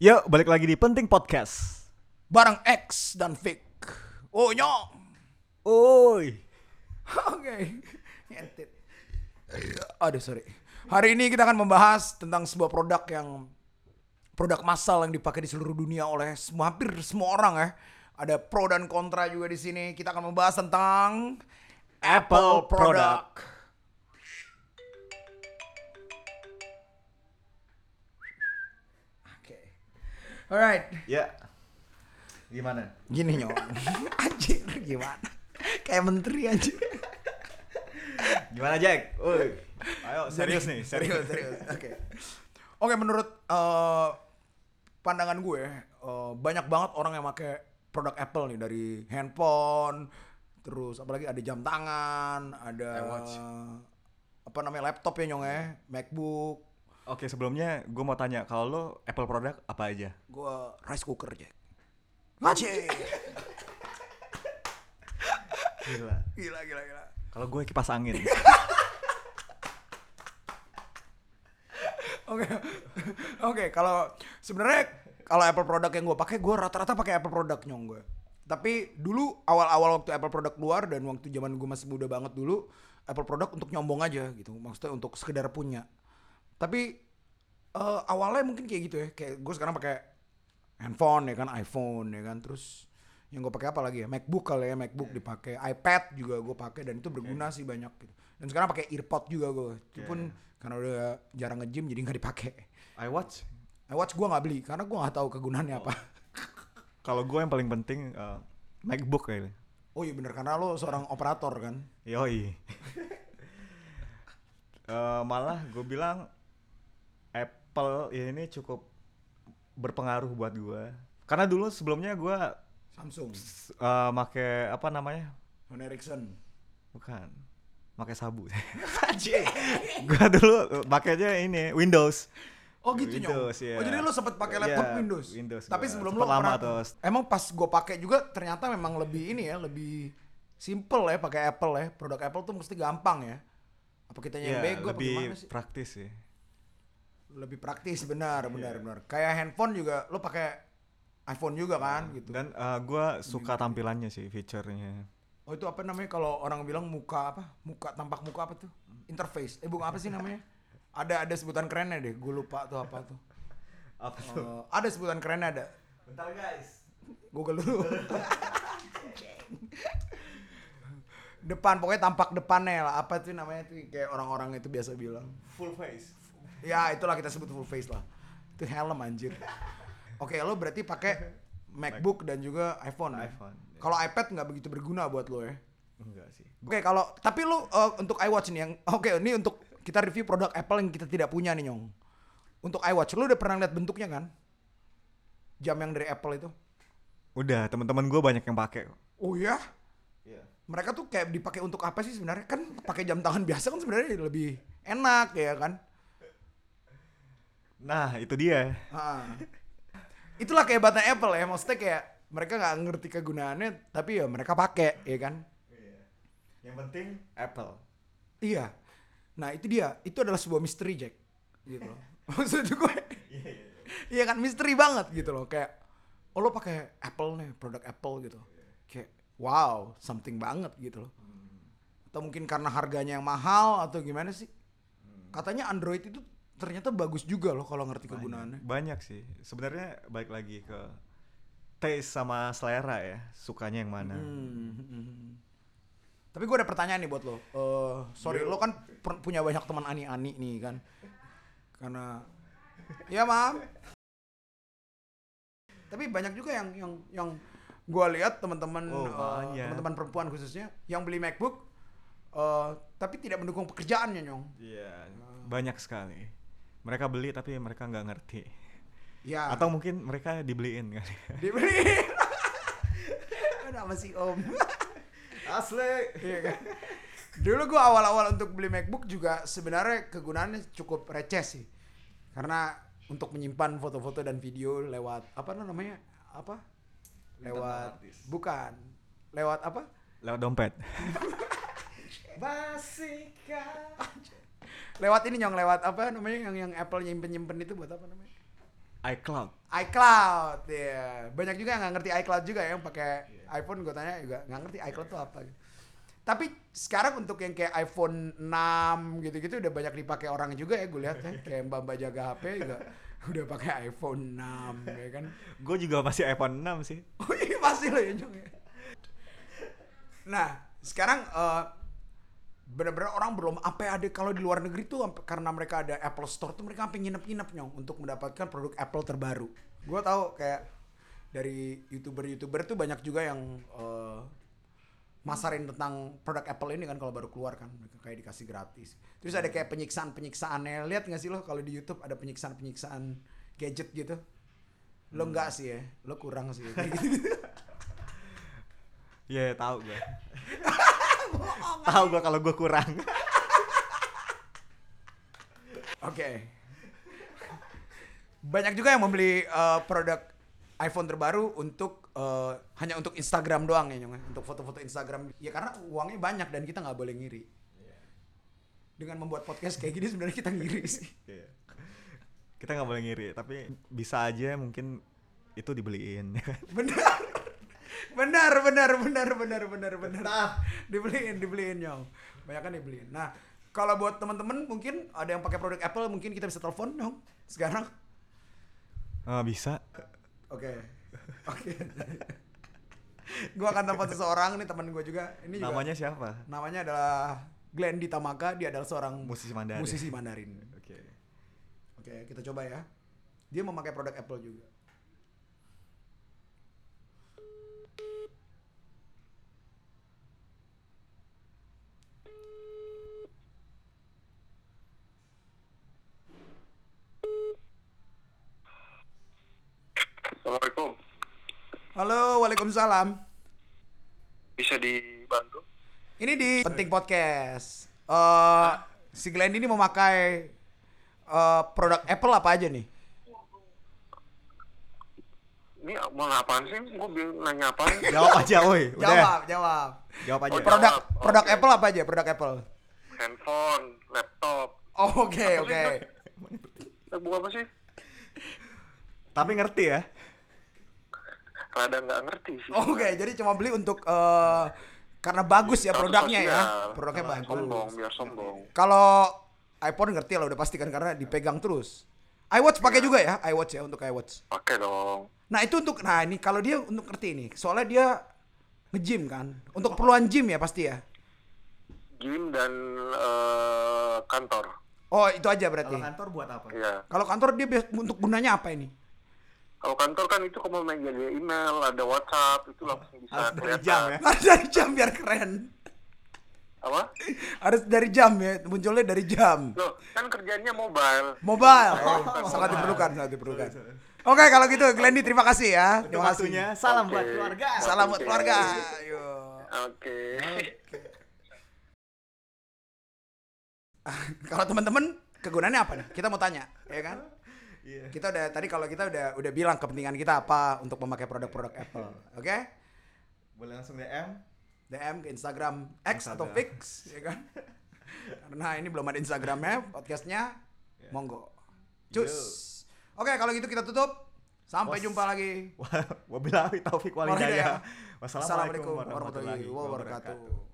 Yuk, balik lagi di Penting Podcast. Barang X dan Vic. Oh nyong. Oi. Oke. Ngentit. Aduh sorry. Hari ini kita akan membahas tentang sebuah produk yang produk massal yang dipakai di seluruh dunia oleh semua hampir semua orang ya. Ada pro dan kontra juga di sini. Kita akan membahas tentang Apple product. Oke. Alright. Ya. Gimana? Gini nyong. Anjir gimana? Kayak menteri aja. Gimana Jack? Oi. Ayo serius nih, serius serius oke oke menurut eh, pandangan gue eh, banyak banget orang yang pakai produk Apple nih dari handphone terus apalagi ada jam tangan ada apa namanya laptop ya nyong ya MacBook Oke, sebelumnya gue mau tanya kalau lo Apple product apa aja? gue rice cooker Jack Ngaji. Gila. gila gila gila Kalau gue kipas angin. Oke, oke. Kalau sebenarnya kalau Apple produk yang gue pakai, gue rata-rata pakai Apple produk nyong gue. Tapi dulu awal-awal waktu Apple produk keluar dan waktu zaman gue masih muda banget dulu, Apple produk untuk nyombong aja gitu. Maksudnya untuk sekedar punya. Tapi eh, awalnya mungkin kayak gitu ya. Kayak gue sekarang pakai handphone ya kan, iPhone ya kan. Terus yang gue pakai apa lagi ya? MacBook kali ya, MacBook dipakai, iPad juga gue pakai dan itu berguna sih banyak gitu. Dan sekarang pakai EarPod juga gue. Itu pun karena udah jarang nge-gym jadi nggak dipakai. iWatch. iWatch gue nggak beli karena gue nggak tahu kegunaannya apa. Kalau gue yang paling penting eh, MacBook kayaknya. Oh iya bener karena lo seorang operator kan. Yoi. Eh, malah gue bilang Apple ya ini cukup berpengaruh buat gue. Karena dulu sebelumnya gue Samsung, uh, make apa namanya? Sony Ericsson. Bukan. Pakai sabu. gua dulu pakainya ini Windows. Oh gitu Windows, nyong. iya. Oh jadi lo sempet pakai laptop Iya, Windows. Windows Tapi gua. sebelum lo lama pernah. terus. Emang pas gue pakai juga ternyata memang lebih ini ya, lebih simple ya pakai Apple ya. Produk Apple tuh mesti gampang ya. Apa kita yang Iya, bego apa lebih gimana sih? praktis sih. Lebih praktis benar, Iya. benar, benar. Kayak handphone juga lo pakai iPhone juga kan gitu. Dan uh, gua suka tampilannya sih, fiturnya. Oh itu apa namanya kalau orang bilang muka apa? Muka tampak muka apa tuh? Interface. Eh bukan apa sih namanya? Ada ada sebutan kerennya deh. Gue lupa tuh apa tuh. Apa Eh, ada sebutan kerennya ada. Bentar guys. Google dulu. depan pokoknya tampak depannya lah. Apa tuh namanya tuh kayak orang-orang itu biasa bilang. Full face. Ya itulah kita sebut full face lah. Itu helm anjir. Oke lo berarti pakai MacBook dan juga iPhone. ya? iPhone. Kalau iPad nggak begitu berguna buat lo ya. Enggak sih. Oke, kalau tapi lu uh, untuk iWatch nih yang oke ini untuk kita review produk Apple yang kita tidak punya nih nyong. Untuk iWatch lu udah pernah lihat bentuknya kan? Jam yang dari Apple itu. Udah, teman-teman gua banyak yang pakai. Oh ya? Iya. Mereka tuh kayak dipakai untuk apa sih sebenarnya? Kan pakai jam tangan biasa kan sebenarnya lebih enak ya kan? Nah, itu dia. Ah. Itulah kehebatnya Apple ya. Maksudnya kayak mereka nggak ngerti kegunaannya tapi ya mereka pakai ya kan? Yang penting Apple. Iya. Nah, itu dia. Itu adalah sebuah misteri, Jack. Gitu loh. Maksud gue Iya kan misteri banget gitu loh kayak oh lo pakai Apple nih produk Apple gitu kayak wow something banget gitu loh atau mungkin karena harganya yang mahal atau gimana sih katanya Android itu ternyata bagus juga loh kalau ngerti kegunaannya Banyak sih. Sebenarnya balik lagi ke taste sama selera ya, sukanya yang mana. Hmm, hmm, hmm. tapi gue ada pertanyaan nih buat lo Eh, sorry lo kan punya banyak teman ani-ani nih kan karena ya maaf tapi banyak juga yang yang yang gue lihat teman-teman Oh, banyak. teman-teman perempuan khususnya yang beli MacBook eh, tapi tidak mendukung pekerjaannya nyong Iya, banyak sekali. Mereka beli tapi mereka nggak ngerti. ya Atau mungkin mereka dibeliin kali. dibeli ada apa sih om Asli. Iya kan? Dulu gua awal-awal untuk beli MacBook juga sebenarnya kegunaannya cukup receh sih. Karena untuk menyimpan foto-foto dan video lewat apa namanya? Apa? Lewat bukan. Lewat apa? Lewat dompet. Lewat ini nyong lewat apa namanya yang yang Apple nyimpen-nyimpen itu buat apa namanya? iCloud. iCloud ya banyak juga yang nggak ngerti iCloud juga ya, yang pakai iPhone gue tanya juga nggak ngerti iCloud tuh apa gitu. tapi sekarang untuk yang kayak iPhone 6 gitu-gitu udah banyak dipakai orang juga ya gue lihat ya kayak mbak mbak jaga HP juga udah pakai iPhone 6 ya kan Gue juga masih iPhone 6 sih. oh iya pasti lo ya Jong ya. nah sekarang eh, bener-bener orang belum apa ada kalau di luar negeri tuh karena mereka ada Apple Store tuh mereka sampai nginep-nginep nyong untuk mendapatkan produk Apple terbaru. Gua tahu kayak dari youtuber-youtuber tuh banyak juga yang eh, masarin tentang produk Apple ini kan kalau baru keluar kan mereka kayak dikasih gratis. Terus ada kayak penyiksaan-penyiksaannya. Lihat nggak sih lo kalau di YouTube ada penyiksaan-penyiksaan gadget gitu? Lo enggak sih ya, lo kurang sih. Kayak gitu. Iya, tahu gue. Tahu gue kalau gue kurang. Oke. Banyak juga yang membeli eh, produk iPhone terbaru untuk eh, hanya untuk Instagram doang ya, Nyong, ya. untuk foto-foto Instagram. Ya karena uangnya banyak dan kita nggak boleh ngiri. Dengan membuat podcast kayak gini sebenarnya kita ngiri sih. Iya. Kita nggak boleh ngiri, tapi bisa aja mungkin itu dibeliin. kan? Benar. Benar, benar, benar, benar, benar, benar. Dibeliin, dibeliin, Nyong. Banyak kan dibeliin. Nah, kalau buat teman-teman mungkin ada yang pakai produk Apple, mungkin kita bisa telepon, Nyong. Sekarang Eh, bisa. Oke. Oke. gua akan telepon seseorang nih teman gua juga. Ini juga, Namanya siapa? namanya adalah Glenn Ditamaka, dia adalah seorang Musisi Mandarin. musisi Mandarin. Oke. Oke, kita coba ya. Dia memakai produk Apple juga. Assalamualaikum. Halo, Waalaikumsalam. Bisa dibantu? Ini di Penting Podcast. Eh si Glenn ini memakai eh, produk Apple apa aja nih? Ini mau apaan sih? Gue bingung nanya apaan? Jawab aja, woi. Jawab, jawab. Jawab aja. Oh, Produk Jawab, produk. Apple apa aja? Produk Apple. Handphone, laptop. Oh, Oke, Apa oke. buku apa sih? Tapi ngerti ya? Rada nggak ngerti sih. Oke, jadi cuma beli untuk eh karena bagus ya produknya ya. Produknya Nah, Sombong, bagus. biar sombong. Kalau iPhone ngerti lah udah pasti kan karena dipegang terus. iWatch pakai juga ya, iWatch ya untuk iWatch. Pakai dong. Nah, itu untuk nah ini kalau dia untuk ngerti nih. Soalnya dia nge-gym kan. Untuk keperluan gym ya pasti ya. Gym dan eh, kantor. Oh, itu aja berarti. Kalau kantor buat apa? Iya. Kalau kantor dia untuk gunanya apa ini? Kalau kantor kan itu kalau media email, ada WhatsApp, itu langsung bisa Harus dari kelihatan. jam ya? Harus dari jam biar keren. Apa? Harus dari jam ya, munculnya dari jam. Loh, kan kerjanya mobile. Mobile. Oh, Oh, sangat mobile. diperlukan, sangat diperlukan. Oke, kalau gitu Glendy terima kasih ya. Terima kasih. waktunya. Salam Oke. buat keluarga. Salam buat Oke. keluarga. Ayo. Oke. Kalau teman-teman kegunaannya apa nih? Kita mau tanya, ya kan? Iya. Kita udah tadi kalau kita udah udah bilang kepentingan kita apa untuk memakai produk-produk Apple. Oke? Boleh langsung DM. DM ke Instagram X atau Instagram. Fix, ya kan? Karena ini belum ada Instagramnya, podcastnya, monggo. Cus. Oke, kalau gitu kita tutup. Sampai Was- jumpa lagi. Wabillahi taufik walhidayah. Wassalamualaikum warahmatullahi wabarakatuh.